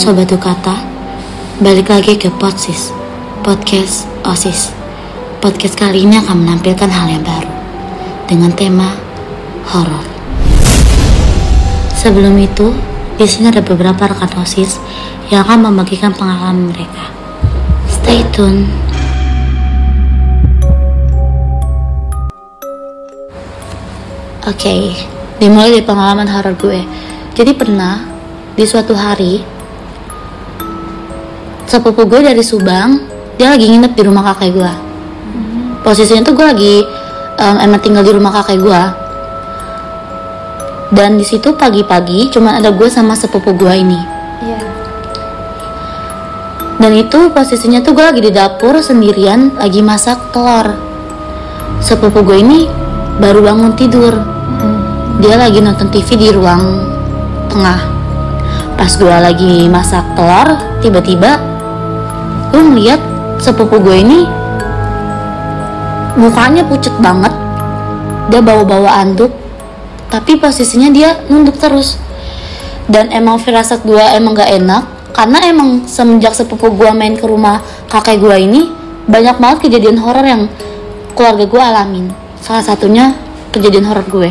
Sobat Dukata, balik lagi ke Podsis, Podcast OSIS. Podcast kali ini akan menampilkan hal yang baru dengan tema horor. Sebelum itu, di sini ada beberapa rekan OSIS yang akan membagikan pengalaman mereka. Stay tune. Oke, dimulai dari pengalaman horor gue. Jadi pernah di suatu hari sepupu gue dari Subang dia lagi nginep di rumah kakek gue posisinya tuh gue lagi um, emang tinggal di rumah kakek gue dan di situ pagi-pagi cuma ada gue sama sepupu gue ini. Iya. dan itu posisinya tuh gue lagi di dapur sendirian lagi masak telur. Sepupu gue ini baru bangun tidur. Dia lagi nonton TV di ruang tengah. Pas gue lagi masak telur tiba-tiba gue ngeliat sepupu gue ini mukanya pucet banget. Dia bawa-bawa anduk tapi posisinya dia nunduk terus. Dan emang firasat gue emang gak enak karena emang semenjak sepupu gue main ke rumah kakek gue ini banyak banget kejadian horor yang keluarga gue alamin. Salah satunya kejadian horor gue.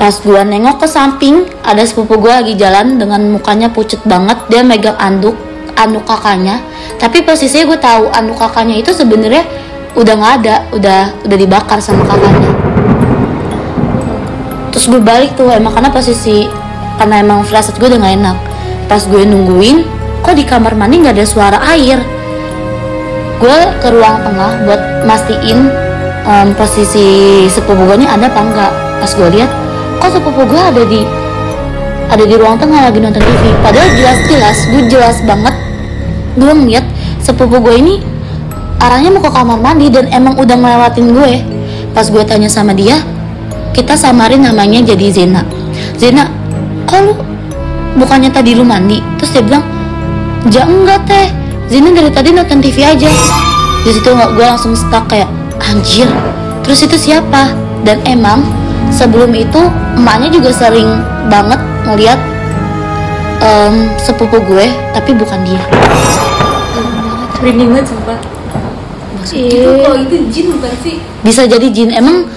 Pas gue nengok ke samping ada sepupu gue lagi jalan dengan mukanya pucet banget dia megang anduk anduk kakaknya tapi posisinya gue tahu anduk kakaknya itu sebenarnya udah nggak ada udah udah dibakar sama kakaknya. Terus gue balik tuh emang karena posisi karena emang firasat gue udah gak enak. Pas gue nungguin kok di kamar mandi nggak ada suara air? Gue ke ruang tengah buat mastiin em, posisi sepupu gue ada apa enggak pas gue lihat kok sepupu gue ada di ada di ruang tengah lagi nonton TV padahal jelas-jelas gue jelas banget gue ngeliat sepupu gue ini arahnya mau ke kamar mandi dan emang udah ngelewatin gue. Pas gue tanya sama dia kita samarin namanya jadi Zena. Zena lu bukannya tadi lu mandi? Terus dia bilang ja enggak teh. Zena dari tadi nonton TV aja. Di situ nggak gue langsung stuck kayak anjir terus itu siapa? Dan emang sebelum itu emaknya juga sering banget ngeliat em, sepupu gue tapi bukan dia Merinding banget sumpah. Itu kalau itu jin bukan sih? bisa jadi jin emang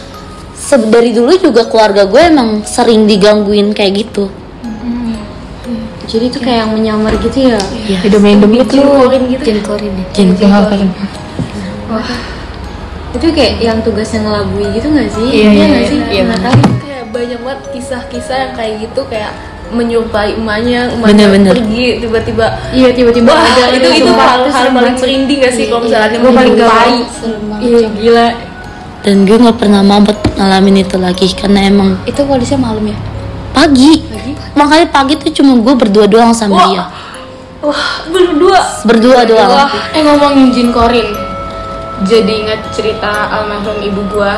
se- dari dulu juga keluarga gue emang sering digangguin kayak gitu Jadi itu kayak yang menyamar gitu ya? Iya. Hidup-hidup gitu. Jinkorin gitu. Jinkorin ya. jin Wah. Itu kayak yang tugasnya ngelabui gitu gak sih? Iya, iya, iya. sih? Iya, benar. tahu. Kayak banyak banget kisah-kisah yang kayak gitu kayak menyerupai emaknya, emaknya pergi tiba-tiba Iya tiba-tiba Wah, ada itu itu hal-hal paling merinding gak sih kalau misalnya Gue paling mau. Iya gila. Dan gue nggak pernah mau buat ngalamin itu lagi karena emang Itu kondisinya malam ya? pagi. Makanya pagi tuh cuma gue berdua doang sama Wah. dia. Wah berdua? Berdua doang. Wah, eh ngomongin Jin Korin. Jadi ingat cerita almarhum ibu gua.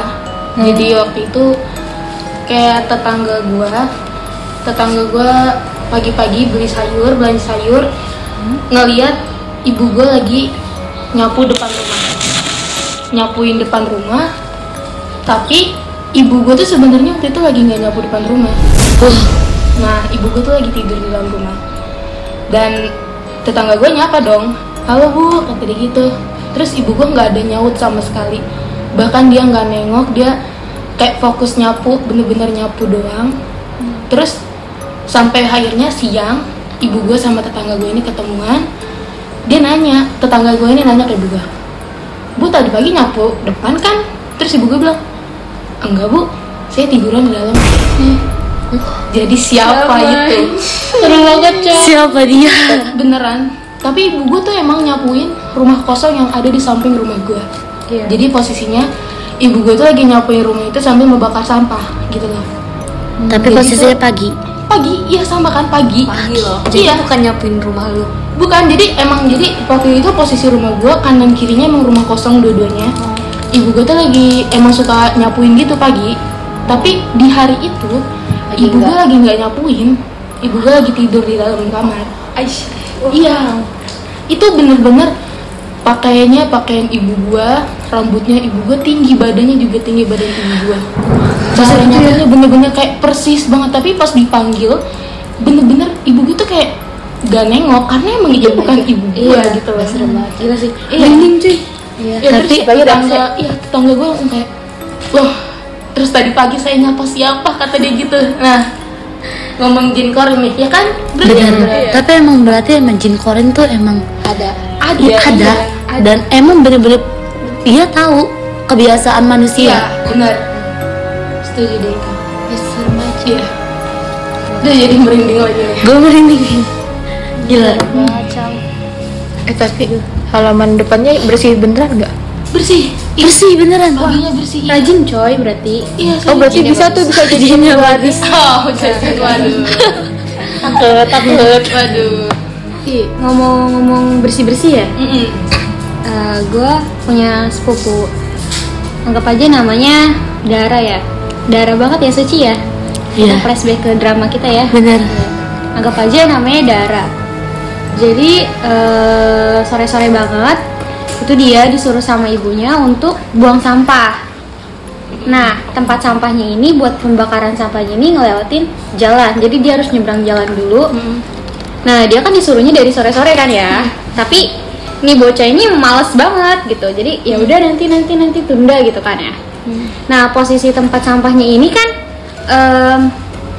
Jadi waktu itu kayak tetangga gua Tetangga gua pagi-pagi beli sayur, belanja sayur Ngeliat ibu gua lagi nyapu depan rumah Nyapuin depan rumah Tapi ibu gua tuh sebenarnya waktu itu lagi nggak nyapu depan rumah Wah, Nah, ibu gue tuh lagi tidur di dalam rumah. Dan tetangga gue nyapa dong. Halo bu, kata dia gitu. Terus ibu gue nggak ada nyaut sama sekali. Bahkan dia nggak nengok, dia kayak fokus nyapu, bener-bener nyapu doang. Terus sampai akhirnya siang, ibu gue sama tetangga gue ini ketemuan. Dia nanya, tetangga gue ini nanya ke ibu gue, Bu tadi pagi nyapu depan kan? Terus ibu gue bilang, enggak bu, saya tiduran di dalam. Jadi siapa, itu? Seru banget siapa dia Beneran. Tapi ibu gue tuh emang nyapuin rumah kosong yang ada di samping rumah gue. Iya. Jadi posisinya ibu gue tuh lagi nyapuin rumah itu sambil membakar sampah gitu loh. tapi Jadi posisinya pagi Pagi, iya sama kan pagi. Pagi loh Jadi iya. bukan nyapuin rumah lu Bukan, jadi emang jadi waktu itu posisi rumah gue kanan kirinya emang rumah kosong dua-duanya. Ibu gue tuh lagi emang suka nyapuin gitu pagi. Tapi di hari itu Lagi ibu gue enggak. lagi nggak nyapuin. Ibu gue lagi tidur di dalam kamar. Aish Iya, itu bener-bener pakaiannya pakaian ibu gua, rambutnya ibu gua tinggi, badannya juga tinggi badan ibu gua. Cara nyatanya bener-bener kayak persis banget, tapi pas dipanggil bener-bener ibu gua tuh kayak gak nengok karena emang dia bukan ibu gue Iya, gitu loh serem banget. Gila sih. Iya. Merinding cuy. Ya, Tapi- terus tetangga, iya tetangga gue langsung kayak, loh, terus tadi pagi saya nyapa siapa kata dia gitu. Nah, ngomong jin korin nih, ya kan? Berarti benar Iya. tapi emang berarti emang jin korin tuh emang Ada. Ada, Iya, ada iya. dan emang bener-bener dia tahu kebiasaan Iya, manusia benar. Setuju deh. Ya, serem banget. Iya. Udah jadi merinding lagi nih. gue merinding gila Macam. Eh tapi halaman depannya bersih beneran nggak? Bersih. bersih beneran Paginya bersih. Rajin coy berarti. Iya, Oh berarti bisa tuh bisa jadi bagus. Oh, jadi waduh. Takut takut. Waduh. Ih, ngomong-ngomong bersih-bersih ya. Mm-mm. gue punya sepupu. Anggap aja namanya Dara ya. Dara banget ya Suci ya. Iya. Kita flashback ke drama kita ya. bener Anggap aja namanya Dara. Jadi eh, sore-sore banget itu dia disuruh sama ibunya untuk buang sampah. Nah, tempat sampahnya ini buat pembakaran sampahnya ini ngelewatin jalan. Jadi dia harus nyebrang jalan dulu. Nah, dia kan disuruhnya dari sore-sore kan ya. Tapi nih bocah ini males banget gitu. Jadi ya udah nanti nanti nanti tunda gitu kan ya. Nah, posisi tempat sampahnya ini kan em,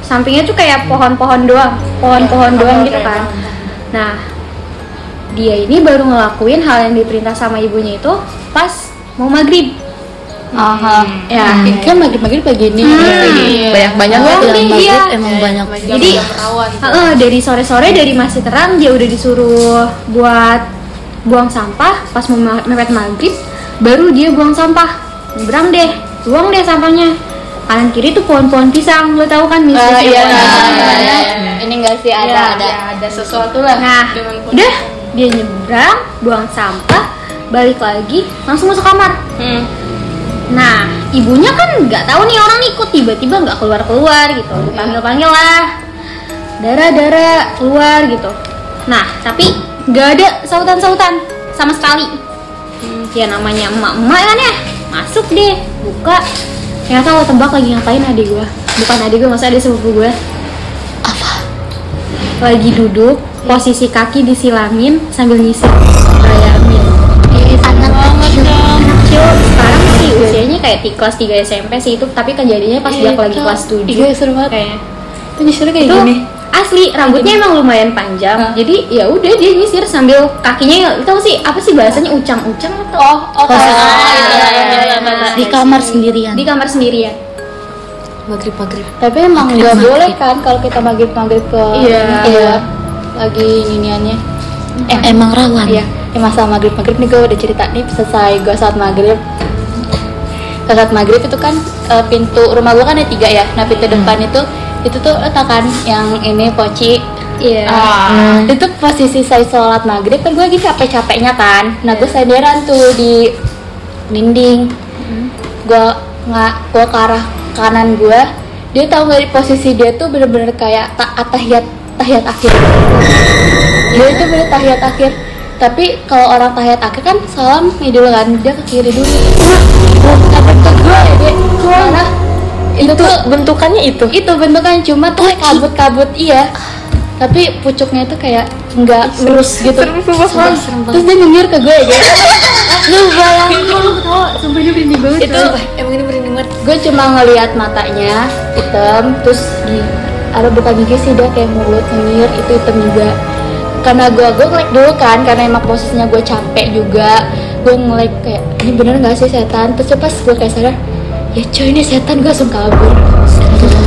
sampingnya tuh kayak pohon-pohon doang, pohon-pohon doang gitu kan. Nah, dia ini baru ngelakuin hal yang diperintah sama ibunya itu pas mau maghrib. Aha. Ya, kan maghrib maghrib pagi ini. Iya. Banyak banyak Oh, iya. maghrib emang banyak. Jadi. Heeh, dari sore-sore dari masih terang dia udah disuruh buat buang sampah pas mau ma- mepet maghrib baru dia buang sampah. Nyebrang deh buang deh sampahnya. Kanan kiri tuh pohon-pohon pisang lo tahu kan misalnya iya, nah, pisang iya, gimana? iya, ini enggak sih ada Ya, ada. ya, ada sesuatu lah. Nah udah dia nyebrang buang sampah balik lagi langsung masuk kamar. Hmm. Nah, ibunya kan nggak tahu nih orang ikut tiba-tiba nggak keluar keluar gitu, panggil panggil lah, Dara Dara keluar gitu. Nah, tapi nggak ada sautan-sautan sama sekali. Ya namanya emak-emak kan ya, masuk deh, buka. Ternyata lo tebak lagi ngapain adik gua? Bukan adik gua, masa ada sepupu gua. apa Lagi duduk, posisi kaki disilamin sambil nyisir Bayamin anak kecil kecil sekarang usianya kayak di kelas 3 SMP sih itu tapi kejadiannya pas dia lagi kelas 7 iya seru banget. Kayaknya itu nyisirnya kayak itu gini. asli rambutnya emang lumayan panjang. Hah? jadi ya udah dia nyisir sambil kakinya itu sih apa sih bahasanya ucang-ucang atau oh, oh, iya, iya, iya, iya. di kamar sendirian. Di kamar sendirian. Maghrib maghrib Tapi emang nggak boleh kan kalau kita maghrib maghrib ke Iya. iya, lagi niniannya. eh, emang rawan. Iya, ya masa maghrib maghrib nih gue udah cerita nih selesai gue saat maghrib. Saat maghrib itu kan eh, pintu rumah gue kan ada tiga ya. Nah pintu depan itu itu tuh letak kan yang ini poci. iya Ah. Itu posisi saya sholat maghrib kan gue lagi capek-capeknya kan. Nah gue senderan tuh di dinding. Gue nggak gue ke arah kanan gue. Dia tahu nggak di posisi dia tuh bener-bener kayak ta tahiyat tahiyat akhir. Dia itu bener tahiyat akhir. Tapi kalau orang tahiyat akhir kan salam nih dulu kan dia ke kiri dulu. Tapi ke gue ya dia karena itu tuh Bentukannya itu. itu bentukannya cuma tuh kayak kabut-kabut iya. Tapi pucuknya itu kayak nggak lurus gitu. terus dia nyengir ke gue gitu lu bayangin lu tau sumpah ini berinding banget itu Emang ini merinding banget. gue cuma ngelihat matanya hitam terus di ada bukan gigi sih dia kayak mulut nyengir itu hitam juga karena gue gue ngelek dulu kan karena emang posisinya gue capek juga. Gue ngelek kayak ini bener nggak sih setan? Terus pas gue kayak sadar ya cuy ini setan gue langsung kabur.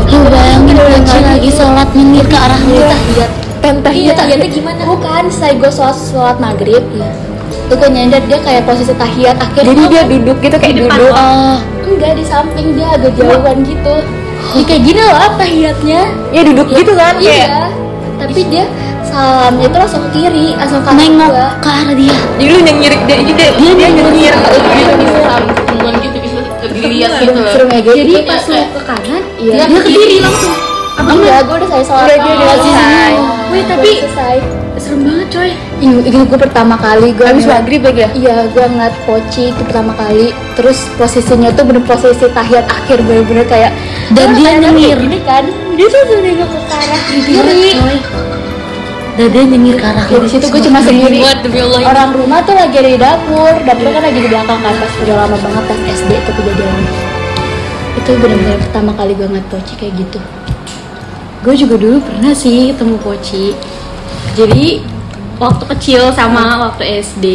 Lu bayangin lagi lagi sholat nyengir ke arah lu tahiyat iya. Tahiyatnya gimana? Bukan saya gue sholat sholat maghrib. Ya itu gue nyadar dia kayak posisi tahiyat akhir Jadi dia duduk gitu kayak duduk. oh. Enggak di samping dia agak jauhan gitu. Dia kayak gini loh tahiyatnya? Ya duduk gitu kan kayak iya tapi dia salamnya itu langsung ke kiri langsung ke nengok gua. ke arah dia. Jadi lu nyengir dia dia dia, dia nyengir gitu. Bisa sampingan gitu bisa dilihat gitu loh. seru kayak gitu jadi Kayak- pas lu ke kanan iya. dia ke kiri langsung. Enggak? Gue udah selesai. Sholat Udah, dia udah selesai. Wih, tapi- selesai. serem banget coy. Ini, ini gue pertama kali gue habis maghrib lagi ya. Iya, gue ngeliat Poci itu pertama kali. Terus posisinya tuh bener posisi tahiyat akhir bener-bener kayak Dan dia nyengir. gini kan. Dia tuh udah nengok ke arah kiri. Dia nyengir ke arah ya di situ gue cuma sendiri. Ini. orang rumah tuh lagi ada di dapur. Dapur kan lagi di belakang kan pas udah lama banget pas SD itu kejadiannya itu benar-benar pertama kali gue ngeliat poci kayak gitu. Gue juga dulu pernah sih ketemu Poci jadi waktu kecil sama waktu SD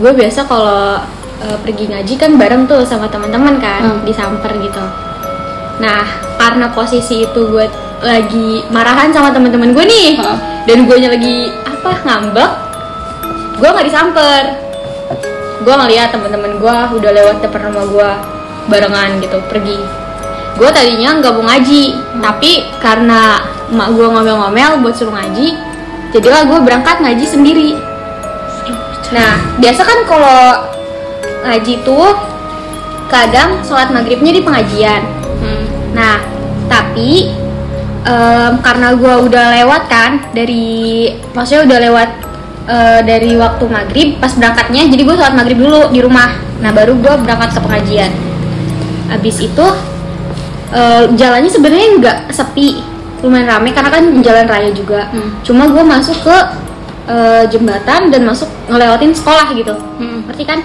gue biasa kalau eh, pergi ngaji kan bareng tuh sama teman-teman kan disamper gitu. Nah karena posisi itu gue lagi marahan sama teman-teman gue nih dan gue lagi apa ngambek? Gue nggak disamper. Gue ngeliat teman-teman gue udah lewat depan rumah gue barengan gitu pergi. Gue tadinya nggak mau ngaji tapi karena emak gue ngomel-ngomel buat suruh ngaji jadilah gue berangkat ngaji sendiri. Nah biasa kan kalau ngaji tuh kadang sholat maghribnya di pengajian. Nah tapi em, karena gue udah lewat kan dari maksudnya udah lewat eh, dari waktu maghrib pas berangkatnya jadi gue sholat maghrib dulu di rumah. Nah baru gue berangkat ke pengajian. Habis itu eh, jalannya sebenarnya nggak sepi lumayan rame karena kan jalan raya juga. Cuma gue masuk ke eh, jembatan dan masuk ngelewatin sekolah gitu. Ngerti kan?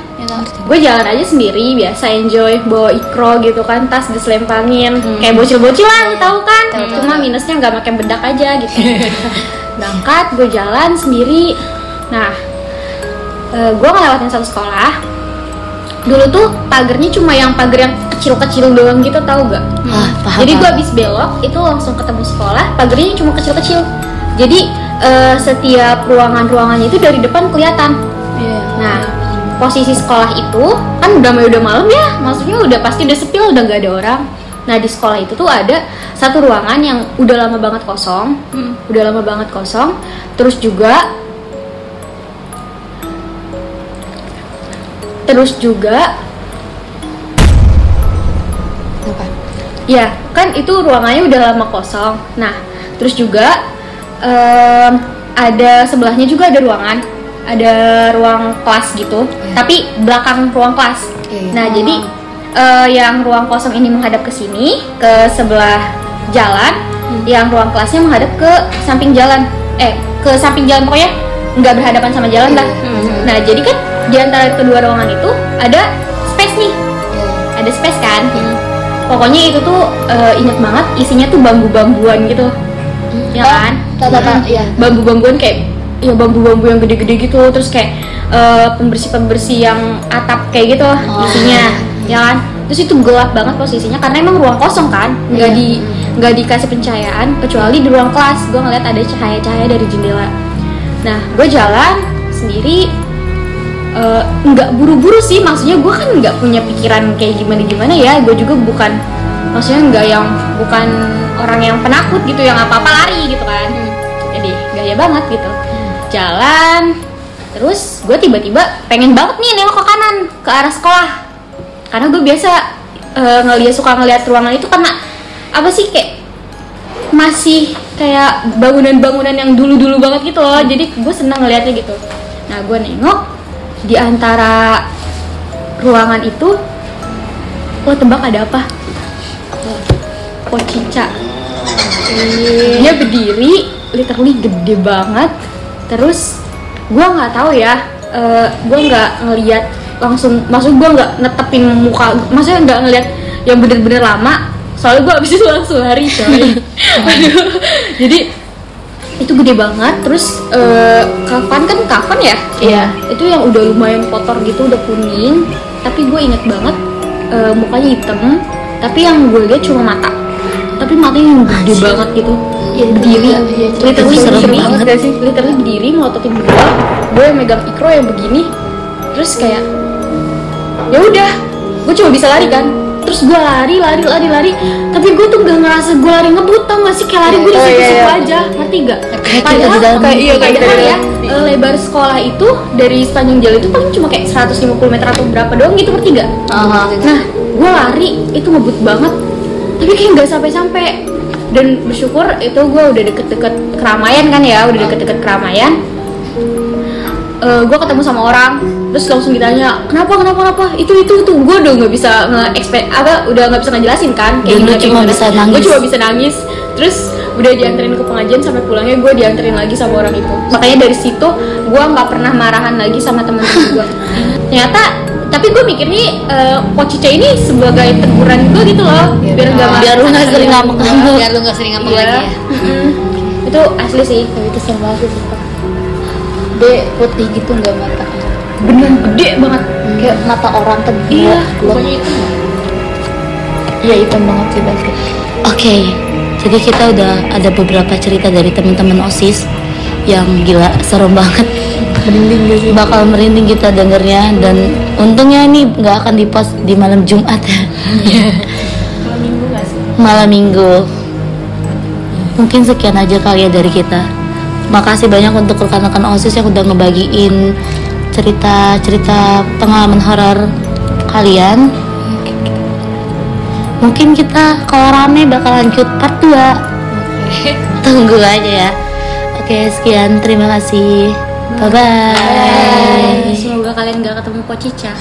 Gue jalan aja sendiri biasa enjoy bawa ikro gitu kan tas diselempangin. Kayak bocil-bocil lah tahu kan cuma minusnya nggak makan bedak aja gitu berangkat gue jalan sendiri nah eh, gue ngelewatin satu sekolah dulu tuh pagernya cuma yang pagar yang kecil-kecil doang gitu tahu gak? Paham, Jadi gue habis belok itu langsung ketemu sekolah, pagernya cuma kecil-kecil. Jadi eh, setiap ruangan-ruangannya itu dari depan kelihatan. Nah, posisi sekolah itu kan udah udah malam ya, maksudnya udah pasti udah sepi udah nggak ada orang. Nah di sekolah itu tuh ada satu ruangan yang udah lama banget kosong, udah lama banget kosong. Terus juga, terus juga apa Ya, kan itu ruangannya udah lama kosong. Nah, terus juga em, ada sebelahnya juga ada ruangan, ada ruang kelas gitu, tapi belakang ruang kelas. Iya. Nah, jadi eh, yang ruang kosong ini menghadap ke sini, ke sebelah jalan, yang ruang kelasnya menghadap ke samping jalan, eh ke samping jalan pokoknya. Nggak berhadapan sama jalan lah. Nah, jadi kan di antara kedua ruangan itu ada space nih, ada space kan? Pokoknya itu tuh eh, inget banget isinya tuh bambu-bambuan gitu. Ya kan? tata ya bambu-bambuan kayak ya bambu-bambu yang gede-gede gitu terus kayak eh, pembersih-pembersih yang atap kayak gitu isinya ya kan? Terus itu gelap banget posisinya karena emang ruang kosong kan? Nggak di nggak dikasih pencahayaan kecuali di ruang kelas. Gue ngeliat ada cahaya-cahaya dari jendela. Nah gue jalan sendiri eh, nggak buru-buru sih. Maksudnya gue kan nggak punya pikiran kayak gimana gimana ya. Gue juga bukan maksudnya nggak yang bukan orang yang penakut gitu yang apa apa lari gitu kan. Jadi gaya banget gitu. Jalan terus gue tiba-tiba pengen banget nih nengok ke kanan ke arah sekolah karena gue biasa eh, ngeliat suka ngeliat ruangan itu karena apa sih kayak masih kayak bangunan-bangunan yang dulu-dulu banget gitu loh. Jadi gue senang ngeliatnya gitu. Nah gue nengok di antara ruangan itu lo tebak ada apa? Pocica dia berdiri literally gede banget. Terus gue nggak tahu ya gue nggak ngeliat langsung maksud gue nggak netepin muka maksudnya nggak ngeliat yang bener-bener lama soalnya gue abis itu langsung lari coy. Jadi itu gede banget terus eh, kafan kan kafan ya? Iya. itu yang udah lumayan kotor gitu udah kuning tapi gue inget banget eh, mukanya hitam tapi yang gue lihat cuma mata. Tapi matanya yang gede banget gitu. Berdiri literally serem berdiri banget sih? Literally berdiri melototin gue gue yang megang ikro yang begini terus kayak ya udah gue cuma bisa lari kan terus gue lari lari lari lari tapi gue tuh nggak ngerasa gue lari ngebut tau gak sih kayak lari gue di Oh, iya, situ-situ iya. aja ngerti gak Kayak padahal kita di dalam kayak iya kayak gitu. ya lebar sekolah itu dari sepanjang jalan itu paling cuma kayak 150 meter atau berapa doang gitu ngerti gak. Nah, gue lari itu ngebut banget, tapi kayak nggak sampai-sampai. Dan bersyukur itu gue udah deket-deket keramaian kan ya, udah deket-deket keramaian. Gue ketemu sama orang, terus langsung ditanya kenapa kenapa kenapa? Itu itu itu gue udah nggak bisa nge apa udah nggak bisa ngejelasin kan lu gimana, cuma bisa nangis. gue cuma bisa nangis terus udah dianterin ke pengajian sampai pulangnya gue dianterin lagi sama orang itu. Makanya dari situ gue nggak pernah marahan lagi sama teman-teman gue ternyata tapi gue mikir nih uh, Pocica ini sebagai teguran gue gitu loh biar nggak marah biar lu nggak sering ngambek-ngambek biar lu gak sering ngambek Iya. lagi ya. Itu asli sih. Tapi itu serem banget sih sumpah de putih gitu nggak mata bener gede banget kayak mata orang tebal iya pokoknya itu Iya hitam banget sih basket. Oke, jadi kita udah ada beberapa cerita dari teman-teman OSIS yang gila serem banget. Merinding gak sih? Bakal merinding kita dengernya dan untungnya ini nggak akan dipost di malam Jumat ya. minggu malam Minggu. Mungkin sekian aja kali ya dari kita. Makasih banyak untuk rekan-rekan OSIS yang udah ngebagiin cerita-cerita pengalaman horor kalian. Mungkin kita kalau rame bakal lanjut part 2. Tunggu aja ya. Oke, sekian. Terima kasih. Bye-bye. semoga kalian nggak ketemu Pocica